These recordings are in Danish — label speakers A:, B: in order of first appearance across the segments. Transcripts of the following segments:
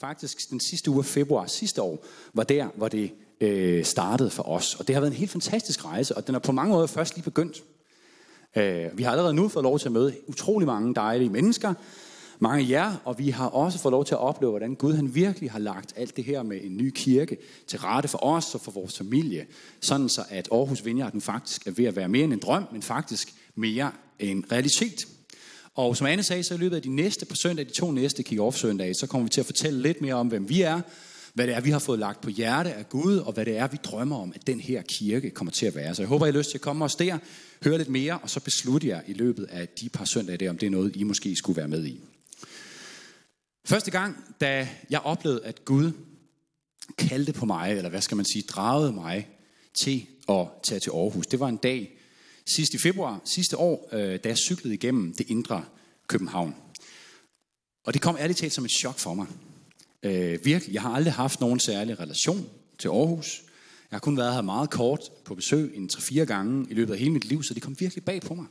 A: faktisk den sidste uge af februar sidste år, var der, hvor det øh, startede for os. Og det har været en helt fantastisk rejse, og den er på mange måder først lige begyndt. Øh, vi har allerede nu fået lov til at møde utrolig mange dejlige mennesker, mange af jer, og vi har også fået lov til at opleve, hvordan Gud han virkelig har lagt alt det her med en ny kirke til rette for os og for vores familie. Sådan så, at Aarhus Vineyard nu faktisk er ved at være mere end en drøm, men faktisk mere en realitet. Og som Anne sagde, så i løbet af de næste på søndag, de to næste kick-off søndage, så kommer vi til at fortælle lidt mere om, hvem vi er, hvad det er, vi har fået lagt på hjerte af Gud, og hvad det er, vi drømmer om, at den her kirke kommer til at være. Så jeg håber, I har lyst til at komme os der, høre lidt mere, og så beslutte jer i løbet af de par søndage der, om det er noget, I måske skulle være med i. Første gang, da jeg oplevede, at Gud kaldte på mig, eller hvad skal man sige, dragede mig til at tage til Aarhus. Det var en dag sidst i februar sidste år, øh, da jeg cyklede igennem det indre København. Og det kom ærligt talt som et chok for mig. Øh, virkelig, jeg har aldrig haft nogen særlig relation til Aarhus. Jeg har kun været her meget kort på besøg, en 3-4 gange i løbet af hele mit liv, så det kom virkelig bag på mig.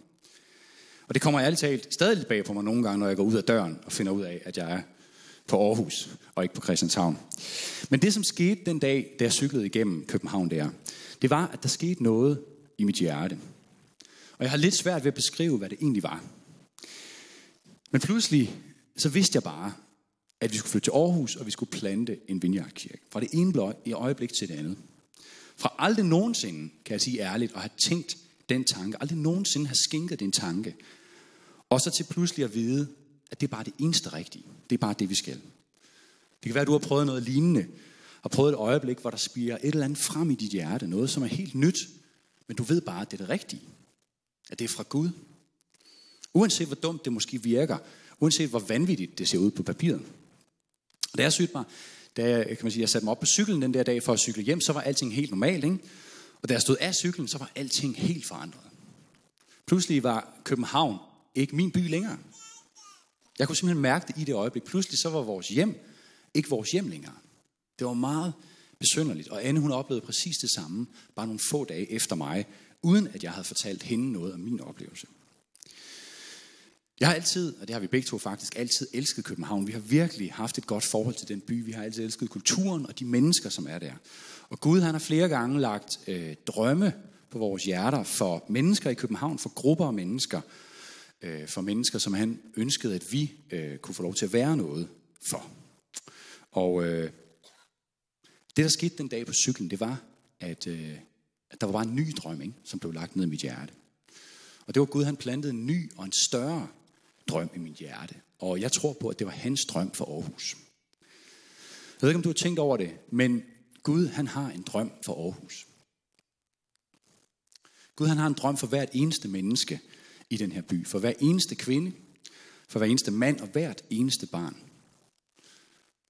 A: Og det kommer ærligt talt stadig lidt bag på mig nogle gange, når jeg går ud af døren og finder ud af, at jeg er på Aarhus og ikke på Christianshavn. Men det, som skete den dag, da jeg cyklede igennem København der, det var, at der skete noget i mit hjerte. Og jeg har lidt svært ved at beskrive, hvad det egentlig var. Men pludselig, så vidste jeg bare, at vi skulle flytte til Aarhus, og vi skulle plante en vineyardkirke. Fra det ene bløj i øjeblik til det andet. Fra aldrig nogensinde, kan jeg sige ærligt, at have tænkt den tanke, aldrig nogensinde have skænket den tanke, og så til pludselig at vide, at det er bare det eneste rigtige. Det er bare det, vi skal. Det kan være, at du har prøvet noget lignende, har prøvet et øjeblik, hvor der spiger et eller andet frem i dit hjerte, noget som er helt nyt, men du ved bare, at det er det rigtige. At det er fra Gud. Uanset hvor dumt det måske virker, uanset hvor vanvittigt det ser ud på papiret. Og da jeg sygte mig, da jeg, kan man sige, jeg satte mig op på cyklen den der dag for at cykle hjem, så var alting helt normalt. Ikke? Og da jeg stod af cyklen, så var alting helt forandret. Pludselig var København ikke min by længere. Jeg kunne simpelthen mærke det i det øjeblik. Pludselig så var vores hjem ikke vores hjem længere. Det var meget besynderligt. Og Anne hun oplevede præcis det samme, bare nogle få dage efter mig, uden at jeg havde fortalt hende noget om min oplevelse. Jeg har altid, og det har vi begge to faktisk, altid elsket København. Vi har virkelig haft et godt forhold til den by. Vi har altid elsket kulturen og de mennesker, som er der. Og Gud han har flere gange lagt øh, drømme på vores hjerter for mennesker i København, for grupper af mennesker, øh, for mennesker, som han ønskede, at vi øh, kunne få lov til at være noget for. Og øh, det, der skete den dag på cyklen, det var, at, øh, at der var bare en ny drøm, ikke, som blev lagt ned i mit hjerte. Og det var Gud, han plantede en ny og en større drøm i mit hjerte. Og jeg tror på, at det var hans drøm for Aarhus. Jeg ved ikke, om du har tænkt over det, men Gud, han har en drøm for Aarhus. Gud, han har en drøm for hvert eneste menneske i den her by. For hver eneste kvinde, for hver eneste mand og hvert eneste barn.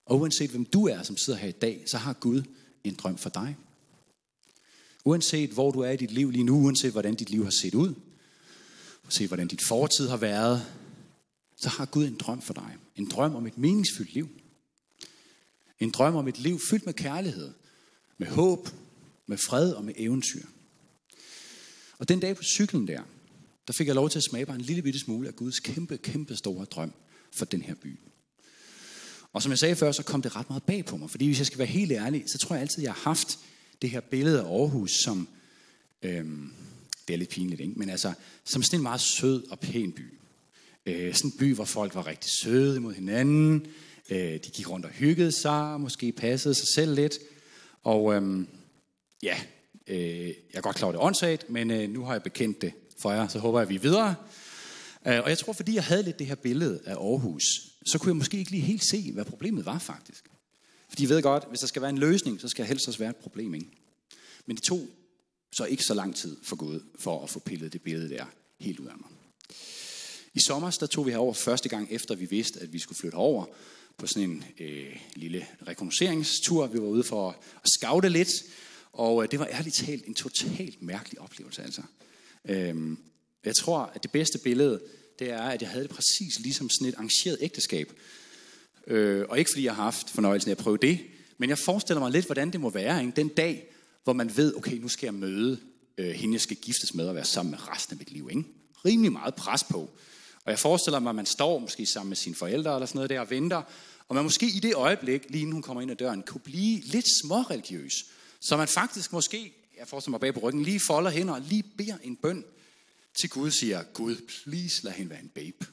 A: Og uanset hvem du er, som sidder her i dag, så har Gud en drøm for dig. Uanset hvor du er i dit liv lige nu, uanset hvordan dit liv har set ud, uanset hvordan dit fortid har været, så har Gud en drøm for dig. En drøm om et meningsfyldt liv. En drøm om et liv fyldt med kærlighed, med håb, med fred og med eventyr. Og den dag på cyklen der, der fik jeg lov til at smage bare en lille bitte smule af Guds kæmpe, kæmpe store drøm for den her by. Og som jeg sagde før, så kom det ret meget bag på mig. Fordi hvis jeg skal være helt ærlig, så tror jeg altid, jeg har haft det her billede af Aarhus som, øhm, det er lidt pinligt, ikke? men altså, som sådan en meget sød og pæn by. Øh, sådan en by, hvor folk var rigtig søde mod hinanden. Øh, de gik rundt og hyggede sig, måske passede sig selv lidt. Og øhm, ja, øh, jeg er godt klar over det åndssagt, men øh, nu har jeg bekendt det for jer, så håber jeg, at vi er videre. Øh, og jeg tror, fordi jeg havde lidt det her billede af Aarhus, så kunne jeg måske ikke lige helt se, hvad problemet var faktisk. Fordi de ved godt, hvis der skal være en løsning, så skal helst også være et problem. Ikke? Men det tog så ikke så lang tid for Gud for at få pillet det billede der helt ud af mig. I sommer der tog vi herover første gang efter vi vidste, at vi skulle flytte over på sådan en øh, lille rekognoseringstur. Vi var ude for at scoute lidt, og øh, det var ærligt talt en totalt mærkelig oplevelse. Altså. Øhm, jeg tror, at det bedste billede, det er, at jeg havde det præcis ligesom sådan et arrangeret ægteskab. Øh, og ikke fordi jeg har haft fornøjelsen af at prøve det, men jeg forestiller mig lidt, hvordan det må være. Ikke? Den dag, hvor man ved, okay, nu skal jeg møde øh, hende, jeg skal giftes med og være sammen med resten af mit liv. Ikke? Rimelig meget pres på. Og jeg forestiller mig, at man står måske sammen med sine forældre eller sådan noget der og venter, og man måske i det øjeblik, lige inden hun kommer ind ad døren, kunne blive lidt småreligiøs. Så man faktisk måske, jeg forestiller mig bag på ryggen, lige folder hænder og lige beder en bøn til Gud, siger, Gud, please lad hende være en babe.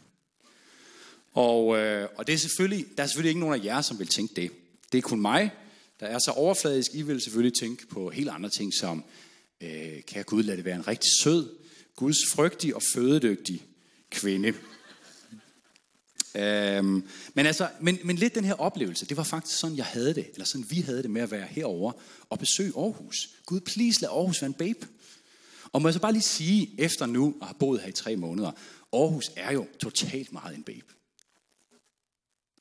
A: Og, øh, og det er selvfølgelig, der er selvfølgelig ikke nogen af jer, som vil tænke det. Det er kun mig, der er så overfladisk. I vil selvfølgelig tænke på helt andre ting, som, øh, kan Gud lade det være en rigtig sød, Guds frygtig og fødedygtig kvinde. Øhm, men, altså, men, men lidt den her oplevelse, det var faktisk sådan, jeg havde det, eller sådan vi havde det med at være herover og besøge Aarhus. Gud, please lad Aarhus være en babe. Og må jeg så bare lige sige, efter nu at have boet her i tre måneder, Aarhus er jo totalt meget en babe.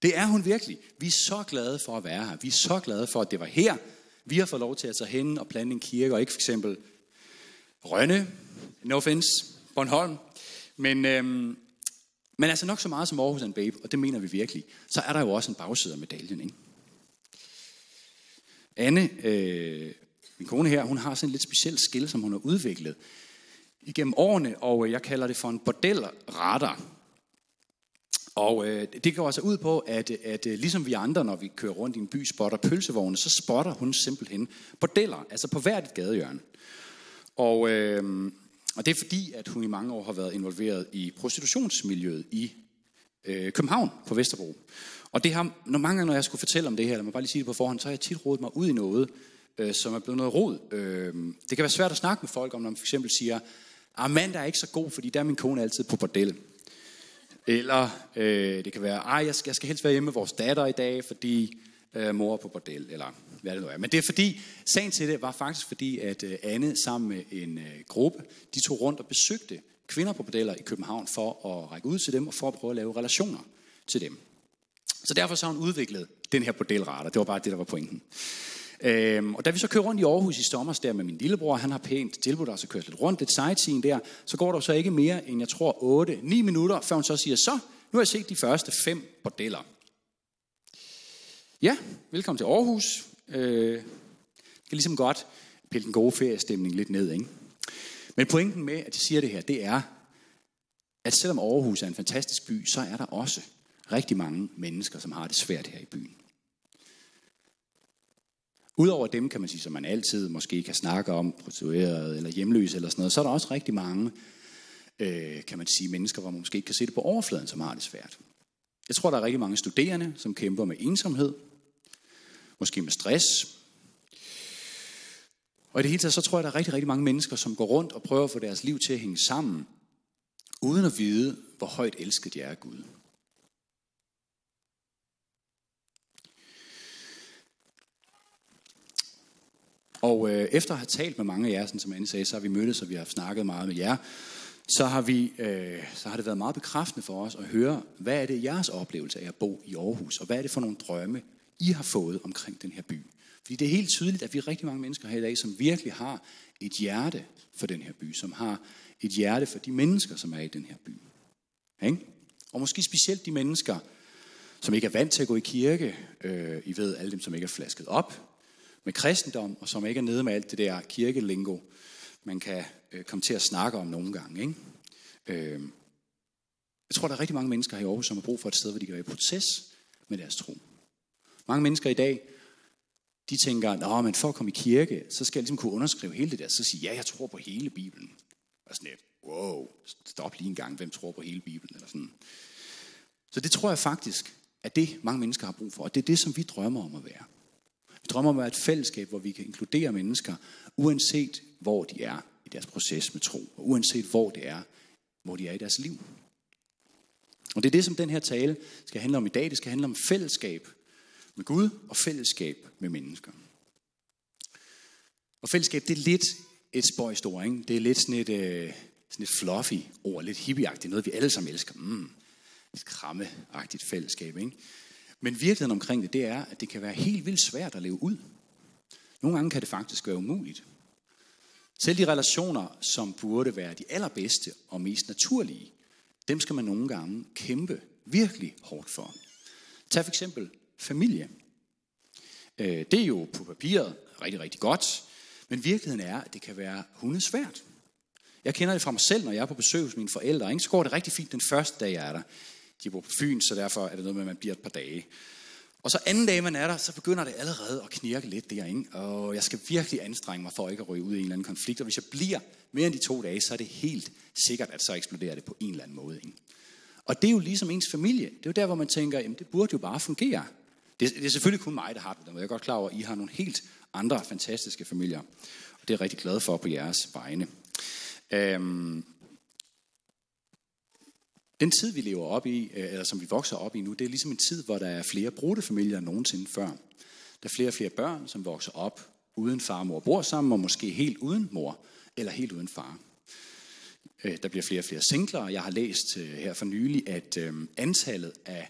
A: Det er hun virkelig. Vi er så glade for at være her. Vi er så glade for, at det var her, vi har fået lov til at tage hen og plante en kirke, og ikke for eksempel Rønne, no offense, Bornholm. Men, øhm, men altså nok så meget som Aarhus en babe, og det mener vi virkelig, så er der jo også en bagside af medaljen. Ikke? Anne, øh, min kone her, hun har sådan en lidt speciel skill, som hun har udviklet igennem årene, og jeg kalder det for en bordelradar. Og øh, det går altså ud på, at, at øh, ligesom vi andre, når vi kører rundt i en by, spotter pølsevogne, så spotter hun simpelthen bordeller, altså på hvert et gadehjørne. Og, øh, og det er fordi, at hun i mange år har været involveret i prostitutionsmiljøet i øh, København på Vesterbro. Og det har, når mange gange, når jeg skulle fortælle om det her, lad mig bare lige sige det på forhånd, så har jeg tit rodet mig ud i noget, øh, som er blevet noget rod. Øh, det kan være svært at snakke med folk om, når man for eksempel siger, at ah, mand er ikke så god, fordi der er min kone altid på bordellet. Eller øh, det kan være, at jeg skal, jeg skal helst være hjemme med vores datter i dag, fordi øh, mor er på bordel, eller hvad det nu er. Men det er fordi, sagen til det var faktisk fordi, at øh, Anne sammen med en øh, gruppe, de tog rundt og besøgte kvinder på bordeller i København for at række ud til dem og for at prøve at lave relationer til dem. Så derfor så har hun udviklet den her bordelradar. Det var bare det, der var pointen. Øhm, og da vi så kører rundt i Aarhus i sommer der med min lillebror, han har pænt tilbudt os at køre lidt rundt, lidt sightseeing der, så går der så ikke mere end, jeg tror, 8-9 minutter, før hun så siger, så, nu har jeg set de første fem bordeller. Ja, velkommen til Aarhus. Øh, jeg kan ligesom godt pille den gode feriestemning lidt ned, ikke? Men pointen med, at jeg siger det her, det er, at selvom Aarhus er en fantastisk by, så er der også rigtig mange mennesker, som har det svært her i byen. Udover dem, kan man sige, som man altid måske kan snakke om, prostitueret eller hjemløse eller sådan noget, så er der også rigtig mange, øh, kan man sige, mennesker, hvor man måske ikke kan se det på overfladen, som har det svært. Jeg tror, der er rigtig mange studerende, som kæmper med ensomhed, måske med stress. Og i det hele taget, så tror jeg, der er rigtig, rigtig mange mennesker, som går rundt og prøver at få deres liv til at hænge sammen, uden at vide, hvor højt elsket de er af Gud. Og øh, efter at have talt med mange af jer, sådan som Anne sagde, så har vi mødtes, og vi har snakket meget med jer. Så har, vi, øh, så har det været meget bekræftende for os at høre, hvad er det jeres oplevelse af at bo i Aarhus, og hvad er det for nogle drømme, I har fået omkring den her by. Fordi det er helt tydeligt, at vi er rigtig mange mennesker her i dag, som virkelig har et hjerte for den her by, som har et hjerte for de mennesker, som er i den her by. Ikke? Og måske specielt de mennesker, som ikke er vant til at gå i kirke. Øh, I ved, alle dem, som ikke er flasket op med kristendom, og som ikke er nede med alt det der kirkelingo, man kan øh, komme til at snakke om nogle gange. Ikke? Øh, jeg tror, der er rigtig mange mennesker her i Aarhus, som har brug for et sted, hvor de kan være i proces med deres tro. Mange mennesker i dag, de tænker, at men for at komme i kirke, så skal jeg ligesom kunne underskrive hele det der. Så sige, ja, jeg tror på hele Bibelen. Og sådan lidt, wow, stop lige en gang, hvem tror på hele Bibelen? Eller sådan. Så det tror jeg faktisk, at det mange mennesker har brug for. Og det er det, som vi drømmer om at være. Vi drømmer om at være et fællesskab, hvor vi kan inkludere mennesker, uanset hvor de er i deres proces med tro, og uanset hvor det er, hvor de er i deres liv. Og det er det, som den her tale skal handle om i dag. Det skal handle om fællesskab med Gud og fællesskab med mennesker. Og fællesskab, det er lidt et spøjst ord, ikke? Det er lidt sådan et, øh, sådan et fluffy ord, lidt hippieagtigt, noget vi alle sammen elsker. Mm, et krammeagtigt fællesskab, ikke? Men virkeligheden omkring det, det er, at det kan være helt vildt svært at leve ud. Nogle gange kan det faktisk være umuligt. Selv de relationer, som burde være de allerbedste og mest naturlige, dem skal man nogle gange kæmpe virkelig hårdt for. Tag for eksempel familie. Øh, det er jo på papiret rigtig, rigtig godt, men virkeligheden er, at det kan være hundesvært. Jeg kender det fra mig selv, når jeg er på besøg hos mine forældre. Ikke? Så går det rigtig fint den første dag, jeg er der. De bor på Fyn, så derfor er det noget med, at man bliver et par dage. Og så anden dag, man er der, så begynder det allerede at knirke lidt der. Ikke? Og jeg skal virkelig anstrenge mig for ikke at ryge ud i en eller anden konflikt. Og hvis jeg bliver mere end de to dage, så er det helt sikkert, at så eksploderer det på en eller anden måde. Ikke? Og det er jo ligesom ens familie. Det er jo der, hvor man tænker, jamen det burde jo bare fungere. Det, det er selvfølgelig kun mig, der har det. Jeg er godt klar over, at I har nogle helt andre fantastiske familier. Og det er jeg rigtig glad for på jeres vegne. Øhm, den tid, vi lever op i, øh, eller som vi vokser op i nu, det er ligesom en tid, hvor der er flere brudte familier end nogensinde før. Der er flere og flere børn, som vokser op uden far og mor bor sammen, og måske helt uden mor, eller helt uden far. Øh, der bliver flere og flere singler, og jeg har læst øh, her for nylig, at antallet af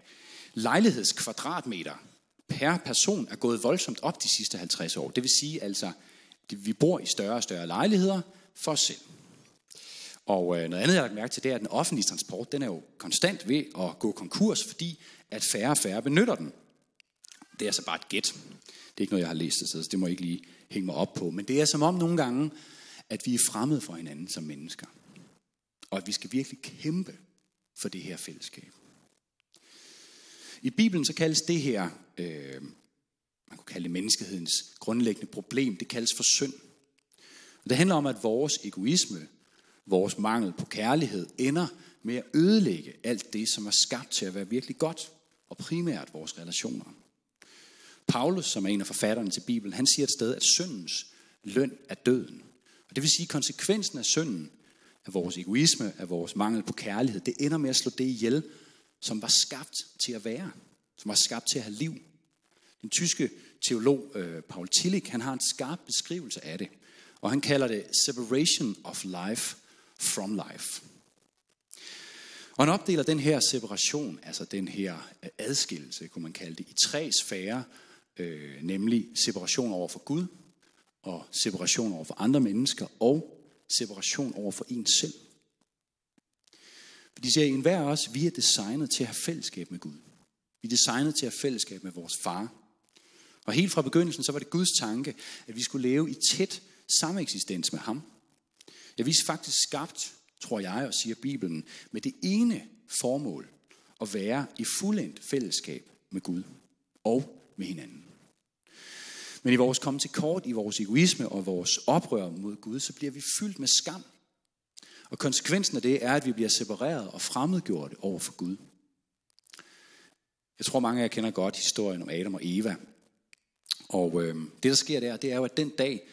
A: lejlighedskvadratmeter per person er gået voldsomt op de sidste 50 år. Det vil sige altså, at vi bor i større og større lejligheder for os selv. Og øh, noget andet, jeg har lagt mærke til, det er, at den offentlige transport, den er jo konstant ved at gå konkurs, fordi at færre og færre benytter den. Det er altså bare et gæt. Det er ikke noget, jeg har læst det, så det må jeg ikke lige hænge mig op på. Men det er som om nogle gange, at vi er fremmede for hinanden som mennesker. Og at vi skal virkelig kæmpe for det her fællesskab. I Bibelen så kaldes det her, øh, man kunne kalde det menneskehedens grundlæggende problem, det kaldes for synd. Og det handler om, at vores egoisme, vores mangel på kærlighed ender med at ødelægge alt det, som er skabt til at være virkelig godt, og primært vores relationer. Paulus, som er en af forfatterne til Bibelen, han siger et sted, at syndens løn er døden. Og det vil sige, at konsekvensen af synden, af vores egoisme, af vores mangel på kærlighed, det ender med at slå det ihjel, som var skabt til at være, som var skabt til at have liv. Den tyske teolog øh, Paul Tillich, han har en skarp beskrivelse af det, og han kalder det separation of life from life. Og han opdeler den her separation, altså den her øh, adskillelse, kunne man kalde det, i tre sfære, øh, nemlig separation over for Gud, og separation over for andre mennesker, og separation over for en selv. Fordi siger, at enhver af os, vi er designet til at have fællesskab med Gud. Vi er designet til at have fællesskab med vores far. Og helt fra begyndelsen, så var det Guds tanke, at vi skulle leve i tæt sameksistens med ham. Ja, vi er faktisk skabt, tror jeg, og siger Bibelen, med det ene formål at være i fuldendt fællesskab med Gud og med hinanden. Men i vores komme til kort, i vores egoisme og vores oprør mod Gud, så bliver vi fyldt med skam. Og konsekvensen af det er, at vi bliver separeret og fremmedgjort over for Gud. Jeg tror, mange af jer kender godt historien om Adam og Eva. Og øh, det, der sker der, det er jo, at den dag,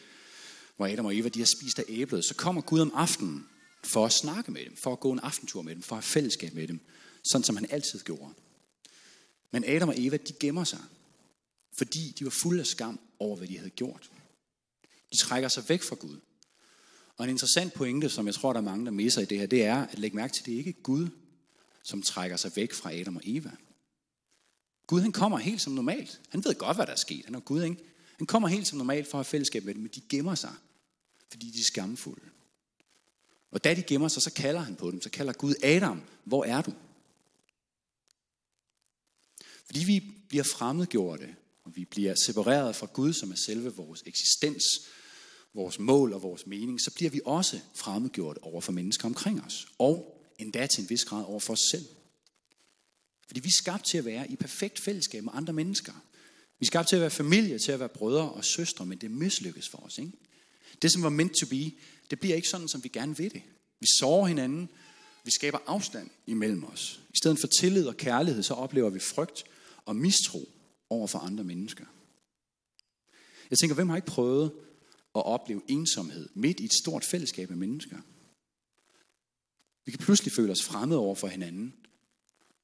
A: hvor Adam og Eva de har spist af æblet, så kommer Gud om aftenen for at snakke med dem, for at gå en aftentur med dem, for at have fællesskab med dem, sådan som han altid gjorde. Men Adam og Eva, de gemmer sig, fordi de var fulde af skam over, hvad de havde gjort. De trækker sig væk fra Gud. Og en interessant pointe, som jeg tror, der er mange, der misser i det her, det er at lægge mærke til, at det ikke er Gud, som trækker sig væk fra Adam og Eva. Gud han kommer helt som normalt. Han ved godt, hvad der er sket. Han er Gud, ikke? Den kommer helt som normalt for at have fællesskab med dem, men de gemmer sig, fordi de er skamfulde. Og da de gemmer sig, så kalder han på dem. Så kalder Gud Adam, hvor er du? Fordi vi bliver fremmedgjorte, og vi bliver separeret fra Gud, som er selve vores eksistens, vores mål og vores mening, så bliver vi også fremmedgjort over for mennesker omkring os. Og endda til en vis grad over for os selv. Fordi vi er skabt til at være i perfekt fællesskab med andre mennesker. Vi er skabt til at være familie, til at være brødre og søstre, men det mislykkes for os. Ikke? Det, som var meant to be, det bliver ikke sådan, som vi gerne vil det. Vi sårer hinanden, vi skaber afstand imellem os. I stedet for tillid og kærlighed, så oplever vi frygt og mistro over for andre mennesker. Jeg tænker, hvem har ikke prøvet at opleve ensomhed midt i et stort fællesskab af mennesker? Vi kan pludselig føle os fremmede over for hinanden,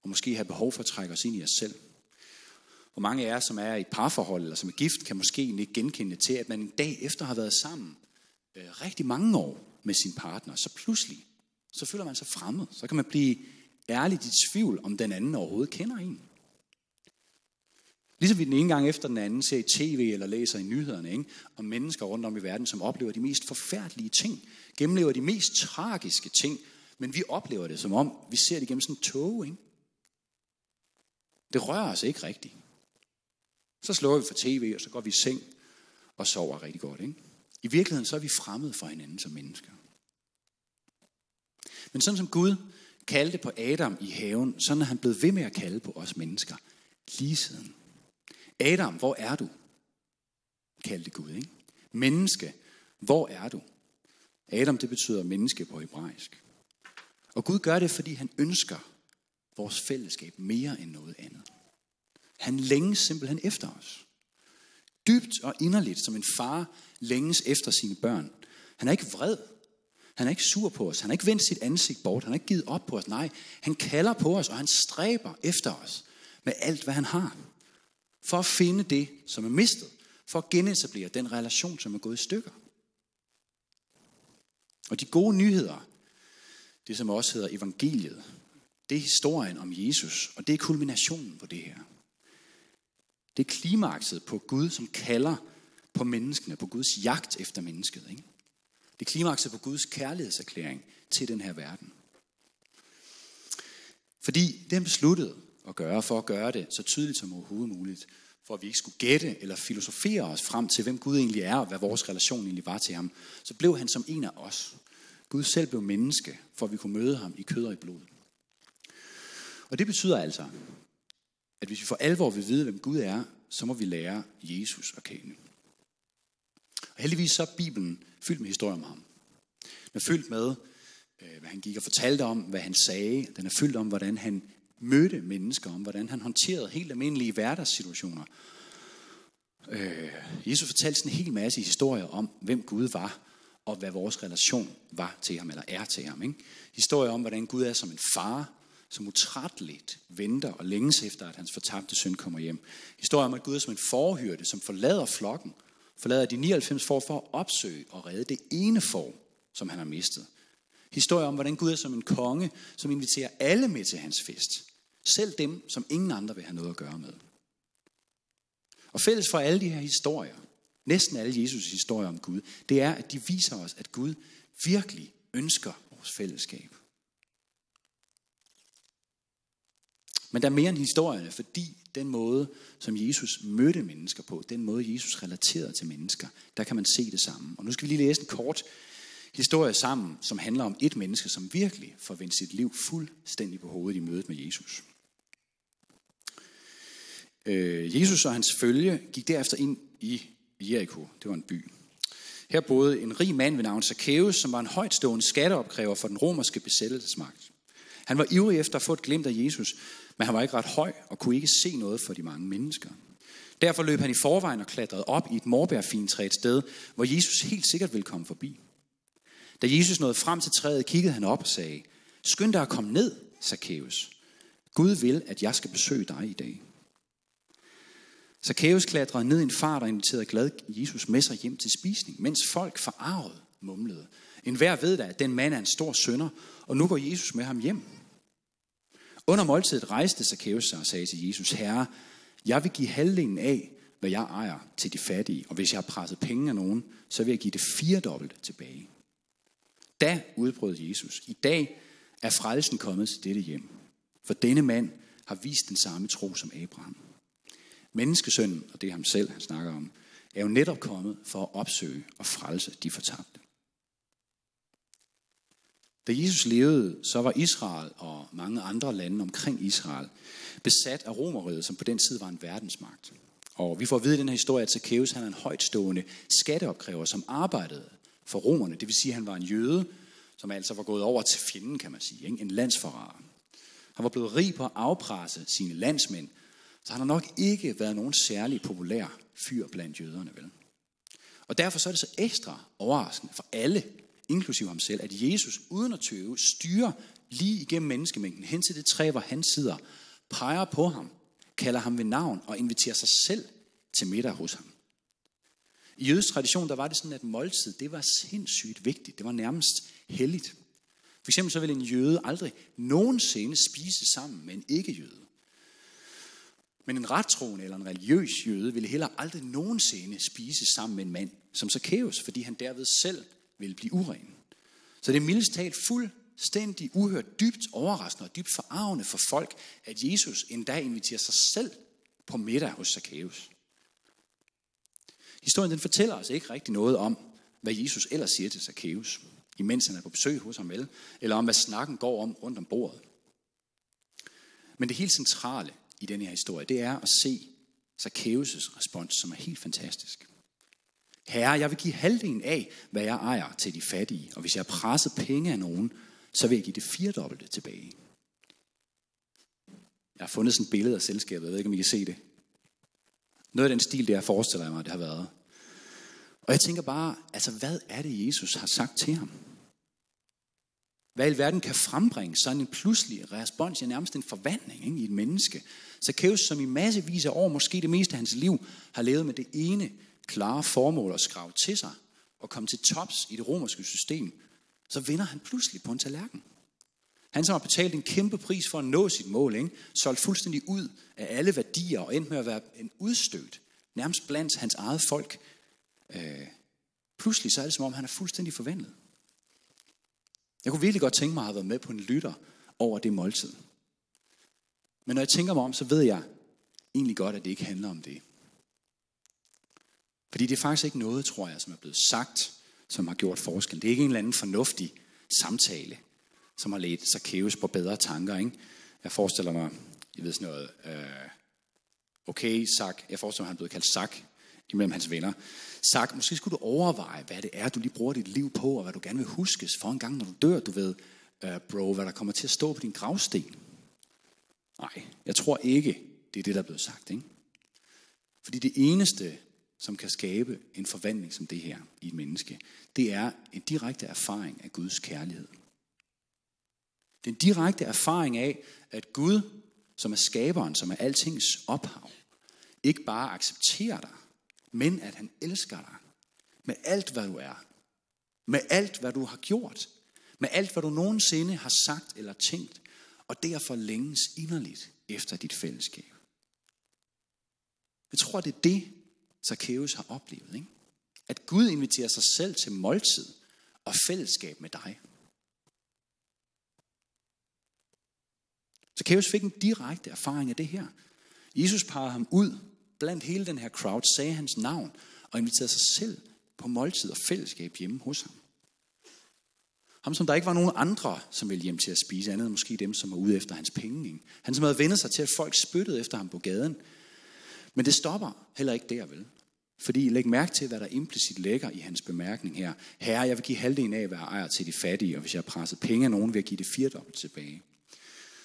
A: og måske have behov for at trække os ind i os selv. Hvor mange af jer, som er i et parforhold eller som er gift, kan måske ikke genkende til, at man en dag efter har været sammen øh, rigtig mange år med sin partner, så pludselig, så føler man sig fremmed. Så kan man blive ærligt i tvivl, om den anden overhovedet kender en. Ligesom vi den ene gang efter den anden ser i tv eller læser i nyhederne ikke? om mennesker rundt om i verden, som oplever de mest forfærdelige ting, gennemlever de mest tragiske ting, men vi oplever det som om, vi ser det gennem sådan en tog. Ikke? Det rører os ikke rigtigt. Så slukker vi for tv, og så går vi i seng og sover rigtig godt. Ikke? I virkeligheden så er vi fremmede for hinanden som mennesker. Men sådan som Gud kaldte på Adam i haven, sådan er han blevet ved med at kalde på os mennesker lige siden. Adam, hvor er du? Kaldte Gud, ikke? Menneske, hvor er du? Adam, det betyder menneske på hebraisk. Og Gud gør det, fordi han ønsker vores fællesskab mere end noget andet. Han længes simpelthen efter os. Dybt og inderligt, som en far længes efter sine børn. Han er ikke vred. Han er ikke sur på os. Han har ikke vendt sit ansigt bort. Han har ikke givet op på os. Nej, han kalder på os, og han stræber efter os med alt, hvad han har. For at finde det, som er mistet. For at genetablere den relation, som er gået i stykker. Og de gode nyheder, det som også hedder evangeliet, det er historien om Jesus, og det er kulminationen på det her. Det er klimakset på Gud, som kalder på menneskene, på Guds jagt efter mennesket. Ikke? Det er klimakset på Guds kærlighedserklæring til den her verden. Fordi det besluttede at gøre, for at gøre det så tydeligt som overhovedet muligt, for at vi ikke skulle gætte eller filosofere os frem til, hvem Gud egentlig er, og hvad vores relation egentlig var til ham, så blev han som en af os. Gud selv blev menneske, for at vi kunne møde ham i kød og i blod. Og det betyder altså, at hvis vi for alvor vil vide, hvem Gud er, så må vi lære Jesus at kende. Og heldigvis så er Bibelen fyldt med historier om ham. Den er fyldt med, øh, hvad han gik og fortalte om, hvad han sagde. Den er fyldt om, hvordan han mødte mennesker, om hvordan han håndterede helt almindelige hverdagssituationer. Øh, Jesus fortalte sådan en hel masse historier om, hvem Gud var, og hvad vores relation var til ham, eller er til ham. Ikke? Historier om, hvordan Gud er som en far, som utrætteligt venter og længes efter, at hans fortabte søn kommer hjem. Historien om, at Gud er som en forhyrte, som forlader flokken, forlader de 99 får for at opsøge og redde det ene får, som han har mistet. Historier om, hvordan Gud er som en konge, som inviterer alle med til hans fest. Selv dem, som ingen andre vil have noget at gøre med. Og fælles for alle de her historier, næsten alle Jesus' historier om Gud, det er, at de viser os, at Gud virkelig ønsker vores fællesskab. Men der er mere end historierne, fordi den måde, som Jesus mødte mennesker på, den måde, Jesus relaterede til mennesker, der kan man se det samme. Og nu skal vi lige læse en kort historie sammen, som handler om et menneske, som virkelig får vendt sit liv fuldstændig på hovedet i mødet med Jesus. Øh, Jesus og hans følge gik derefter ind i Jericho. Det var en by. Her boede en rig mand ved navn Zacchaeus, som var en højtstående skatteopkræver for den romerske besættelsesmagt. Han var ivrig efter at få et glimt af Jesus, men han var ikke ret høj og kunne ikke se noget for de mange mennesker. Derfor løb han i forvejen og klatrede op i et morbærfintræ et sted, hvor Jesus helt sikkert ville komme forbi. Da Jesus nåede frem til træet, kiggede han op og sagde, Skynd dig at komme ned, Zacchaeus. Gud vil, at jeg skal besøge dig i dag. Zacchaeus klatrede ned i en fart og inviterede glad Jesus med sig hjem til spisning, mens folk forarvet mumlede. En hver ved da, at den mand er en stor sønder, og nu går Jesus med ham hjem. Under måltidet rejste Zacchaeus sig og sagde til Jesus, Herre, jeg vil give halvdelen af, hvad jeg ejer til de fattige, og hvis jeg har presset penge af nogen, så vil jeg give det firedobbelt tilbage. Da udbrød Jesus, i dag er frelsen kommet til dette hjem, for denne mand har vist den samme tro som Abraham. Menneskesønnen, og det er ham selv, han snakker om, er jo netop kommet for at opsøge og frelse de fortabte. Da Jesus levede, så var Israel og mange andre lande omkring Israel besat af Romeriet, som på den tid var en verdensmagt. Og vi får at vide i den her historie, at Zacchaeus han er en højtstående skatteopkræver, som arbejdede for romerne. Det vil sige, at han var en jøde, som altså var gået over til fjenden, kan man sige. Ikke? En landsforræder. Han var blevet rig på at afpresse sine landsmænd, så han har nok ikke været nogen særlig populær fyr blandt jøderne, vel? Og derfor så er det så ekstra overraskende for alle, inklusive ham selv, at Jesus uden at tøve styrer lige igennem menneskemængden hen til det træ, hvor han sidder, peger på ham, kalder ham ved navn og inviterer sig selv til middag hos ham. I jødisk tradition, der var det sådan, at måltid, det var sindssygt vigtigt. Det var nærmest helligt. For eksempel så ville en jøde aldrig nogensinde spise sammen med en ikke-jøde. Men en rettroende eller en religiøs jøde ville heller aldrig nogensinde spise sammen med en mand som Zacchaeus, fordi han derved selv ville blive uren. Så det er mildest talt fuldstændig uhørt, dybt overraskende og dybt forarvende for folk, at Jesus en dag inviterer sig selv på middag hos Zacchaeus. Historien den fortæller os ikke rigtig noget om, hvad Jesus ellers siger til Zacchaeus. imens han er på besøg hos ham, eller om hvad snakken går om rundt om bordet. Men det helt centrale i den her historie, det er at se Zacchaeus' respons, som er helt fantastisk. Herre, jeg vil give halvdelen af, hvad jeg ejer til de fattige, og hvis jeg har presset penge af nogen, så vil jeg give det firedobbelte tilbage. Jeg har fundet sådan et billede af selskabet, jeg ved ikke, om I kan se det. Noget af den stil, det jeg forestiller mig, det har været. Og jeg tænker bare, altså hvad er det, Jesus har sagt til ham? Hvad i verden kan frembringe sådan en pludselig respons, ja nærmest en forvandling ikke, i et menneske. Så Kæus, som i massevis af år, måske det meste af hans liv, har levet med det ene klare formål at skrave til sig og komme til tops i det romerske system, så vinder han pludselig på en tallerken. Han som har betalt en kæmpe pris for at nå sit mål, ikke? solgt fuldstændig ud af alle værdier og endt med at være en udstødt, nærmest blandt hans eget folk. Øh, pludselig så er det som om, han er fuldstændig forvandlet. Jeg kunne virkelig godt tænke mig at have været med på en lytter over det måltid. Men når jeg tænker mig om, så ved jeg egentlig godt, at det ikke handler om det. Fordi det er faktisk ikke noget, tror jeg, som er blevet sagt, som har gjort forskel. Det er ikke en eller anden fornuftig samtale, som har ledt Zacchaeus på bedre tanker. Ikke? Jeg forestiller mig, jeg ved sådan noget, øh, okay, Zach, jeg forestiller mig, at han er blevet kaldt Zach imellem hans venner. Zach, måske skulle du overveje, hvad det er, du lige bruger dit liv på, og hvad du gerne vil huskes for en gang, når du dør, du ved, øh, bro, hvad der kommer til at stå på din gravsten. Nej, jeg tror ikke, det er det, der er blevet sagt. Ikke? Fordi det eneste, som kan skabe en forvandling som det her i et menneske, det er en direkte erfaring af Guds kærlighed. Den direkte erfaring af, at Gud, som er skaberen, som er altings ophav, ikke bare accepterer dig, men at han elsker dig med alt, hvad du er. Med alt, hvad du har gjort. Med alt, hvad du nogensinde har sagt eller tænkt. Og derfor længes inderligt efter dit fællesskab. Jeg tror, det er det, Zacchaeus har oplevet. Ikke? At Gud inviterer sig selv til måltid og fællesskab med dig. Zacchaeus fik en direkte erfaring af det her. Jesus pegede ham ud blandt hele den her crowd, sagde hans navn og inviterede sig selv på måltid og fællesskab hjemme hos ham. Ham, som der ikke var nogen andre, som ville hjem til at spise, andet end måske dem, som var ude efter hans penge. Han, som havde vendt sig til, at folk spyttede efter ham på gaden. Men det stopper heller ikke der, vel? Fordi læg mærke til, hvad der implicit ligger i hans bemærkning her. Herre, jeg vil give halvdelen af, hvad jeg ejer til de fattige, og hvis jeg har presset penge af nogen, vil jeg give det firedobbelt tilbage.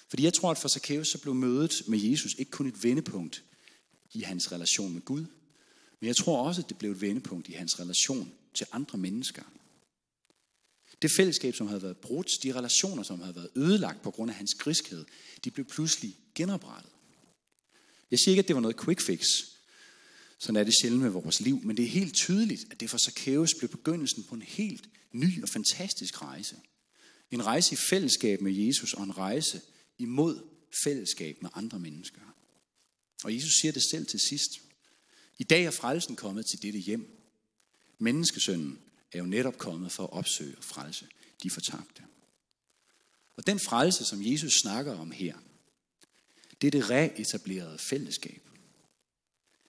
A: Fordi jeg tror, at for Zacchaeus så blev mødet med Jesus ikke kun et vendepunkt i hans relation med Gud, men jeg tror også, at det blev et vendepunkt i hans relation til andre mennesker. Det fællesskab, som havde været brudt, de relationer, som havde været ødelagt på grund af hans griskhed, de blev pludselig genoprettet. Jeg siger ikke, at det var noget quick fix. Sådan er det sjældent med vores liv. Men det er helt tydeligt, at det for Zacchaeus blev begyndelsen på en helt ny og fantastisk rejse. En rejse i fællesskab med Jesus og en rejse imod fællesskab med andre mennesker. Og Jesus siger det selv til sidst. I dag er frelsen kommet til dette hjem. Menneskesønnen er jo netop kommet for at opsøge og frelse de fortabte. Og den frelse, som Jesus snakker om her, det er det reetablerede fællesskab.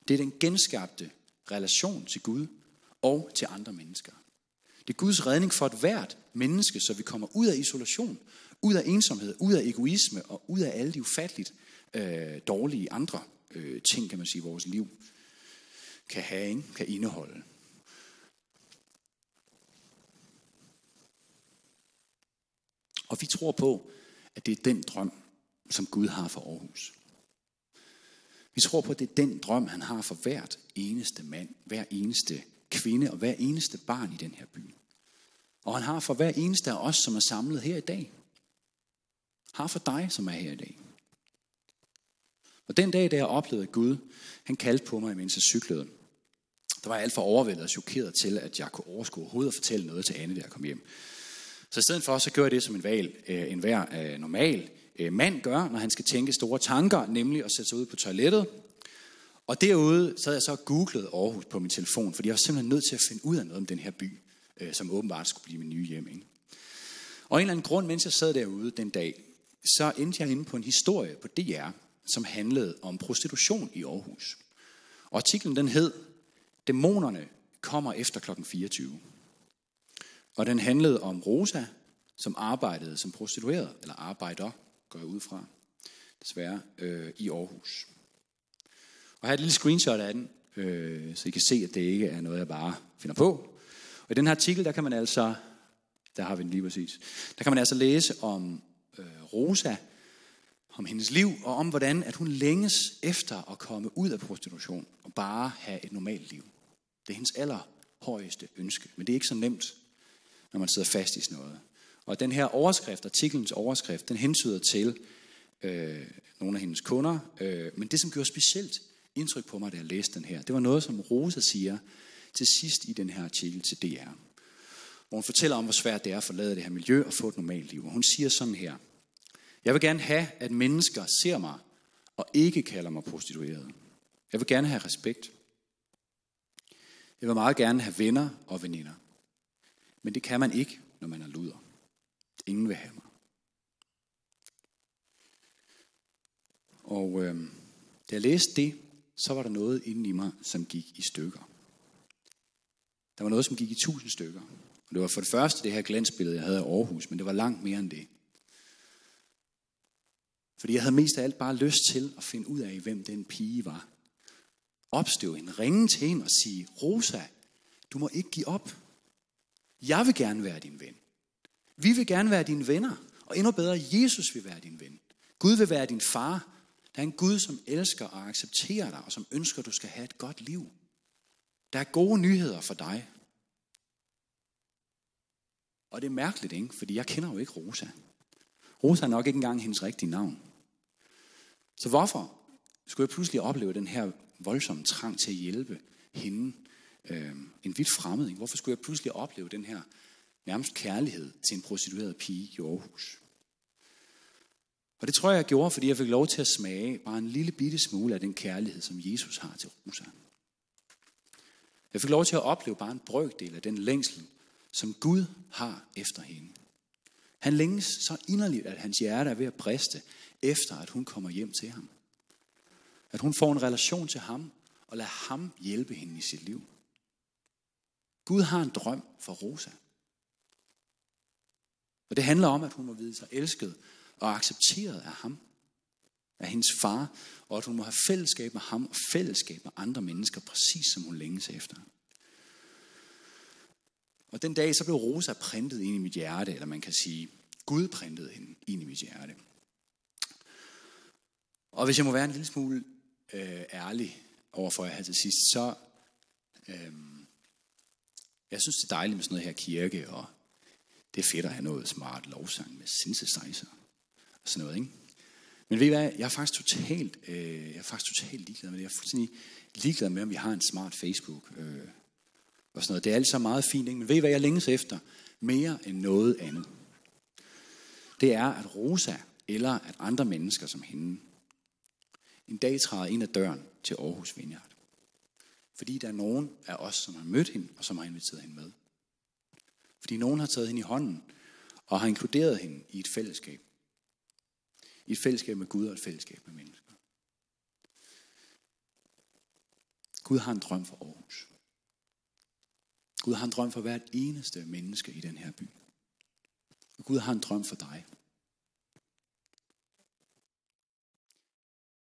A: Det er den genskabte relation til Gud og til andre mennesker. Det er Guds redning for et hvert menneske, så vi kommer ud af isolation, ud af ensomhed, ud af egoisme og ud af alle de ufatteligt øh, dårlige andre øh, ting, kan man sige, vores liv kan have, ikke? kan indeholde. Og vi tror på, at det er den drøm, som Gud har for Aarhus. Vi tror på, at det er den drøm, han har for hvert eneste mand, hver eneste kvinde og hver eneste barn i den her by. Og han har for hver eneste af os, som er samlet her i dag. Har for dig, som er her i dag. Og den dag, da jeg oplevede Gud, han kaldte på mig, mens jeg cyklede, der var jeg alt for overvældet og chokeret til, at jeg kunne overskue overhovedet at fortælle noget til Anne, da jeg kom hjem. Så i stedet for, så gør jeg det, som en, valg, øh, en hver øh, normal Øh, mand gør, når han skal tænke store tanker, nemlig at sætte sig ud på toilettet. Og derude, så jeg så googlet Aarhus på min telefon, fordi jeg var simpelthen nødt til at finde ud af noget om den her by, øh, som åbenbart skulle blive min nye hjem. Ikke? Og en eller anden grund, mens jeg sad derude den dag, så endte jeg inde på en historie på DR, som handlede om prostitution i Aarhus. Og artiklen den hed, Dæmonerne kommer efter klokken 24. Og den handlede om Rosa, som arbejdede som prostitueret, eller arbejder, går jeg ud fra, desværre, øh, i Aarhus. Og her er et lille screenshot af den, øh, så I kan se, at det ikke er noget, jeg bare finder på. Og i den her artikel, der kan man altså, der har vi den lige præcis, der kan man altså læse om øh, Rosa, om hendes liv, og om hvordan at hun længes efter at komme ud af prostitution og bare have et normalt liv. Det er hendes allerhøjeste ønske, men det er ikke så nemt, når man sidder fast i sådan noget. Og den her overskrift, artiklens overskrift, den hensyder til øh, nogle af hendes kunder, øh, men det som gjorde specielt indtryk på mig, da jeg læste den her, det var noget, som Rosa siger til sidst i den her artikel til DR. Hvor hun fortæller om, hvor svært det er at forlade det her miljø og få et normalt liv. Og hun siger sådan her, jeg vil gerne have, at mennesker ser mig og ikke kalder mig prostitueret. Jeg vil gerne have respekt. Jeg vil meget gerne have venner og veninder. Men det kan man ikke, når man er luder. Ingen vil have mig. Og øh, da jeg læste det, så var der noget inde i mig, som gik i stykker. Der var noget, som gik i tusind stykker. Og det var for det første det her glansbillede, jeg havde af Aarhus, men det var langt mere end det. Fordi jeg havde mest af alt bare lyst til at finde ud af, hvem den pige var. Opstøve hende, ringe til hende og sige, Rosa, du må ikke give op. Jeg vil gerne være din ven. Vi vil gerne være dine venner. Og endnu bedre, Jesus vil være din ven. Gud vil være din far. Der er en Gud, som elsker og accepterer dig, og som ønsker, at du skal have et godt liv. Der er gode nyheder for dig. Og det er mærkeligt, ikke? Fordi jeg kender jo ikke Rosa. Rosa er nok ikke engang hendes rigtige navn. Så hvorfor skulle jeg pludselig opleve den her voldsomme trang til at hjælpe hende, øh, en vidt fremmed? Ikke? Hvorfor skulle jeg pludselig opleve den her nærmest kærlighed til en prostitueret pige i Aarhus? Og det tror jeg, jeg gjorde, fordi jeg fik lov til at smage bare en lille bitte smule af den kærlighed, som Jesus har til Rosa. Jeg fik lov til at opleve bare en brøkdel af den længsel, som Gud har efter hende. Han længes så inderligt, at hans hjerte er ved at briste, efter at hun kommer hjem til ham. At hun får en relation til ham, og lader ham hjælpe hende i sit liv. Gud har en drøm for Rosa. Og det handler om, at hun må vide sig elsket og accepteret af ham, af hendes far, og at hun må have fællesskab med ham og fællesskab med andre mennesker, præcis som hun længes efter. Og den dag, så blev Rosa printet ind i mit hjerte, eller man kan sige, Gud printede hende ind i mit hjerte. Og hvis jeg må være en lille smule øh, ærlig overfor jer her til sidst, så øh, jeg synes, det er dejligt med sådan noget her kirke, og det er fedt at have noget smart lovsang med synthesizer og sådan noget, ikke? Men ved I hvad, jeg er faktisk totalt, øh, jeg er faktisk totalt ligeglad med det. Jeg er fuldstændig ligeglad med, om vi har en smart Facebook øh, og sådan noget. Det er alt så meget fint, ikke? Men ved I hvad, jeg længes efter? Mere end noget andet. Det er, at Rosa eller at andre mennesker som hende en dag træder ind ad døren til Aarhus Vineyard. Fordi der er nogen af os, som har mødt hende, og som har inviteret hende med. Fordi nogen har taget hende i hånden, og har inkluderet hende i et fællesskab. I et fællesskab med Gud og et fællesskab med mennesker. Gud har en drøm for Aarhus. Gud har en drøm for hvert eneste menneske i den her by. Og Gud har en drøm for dig.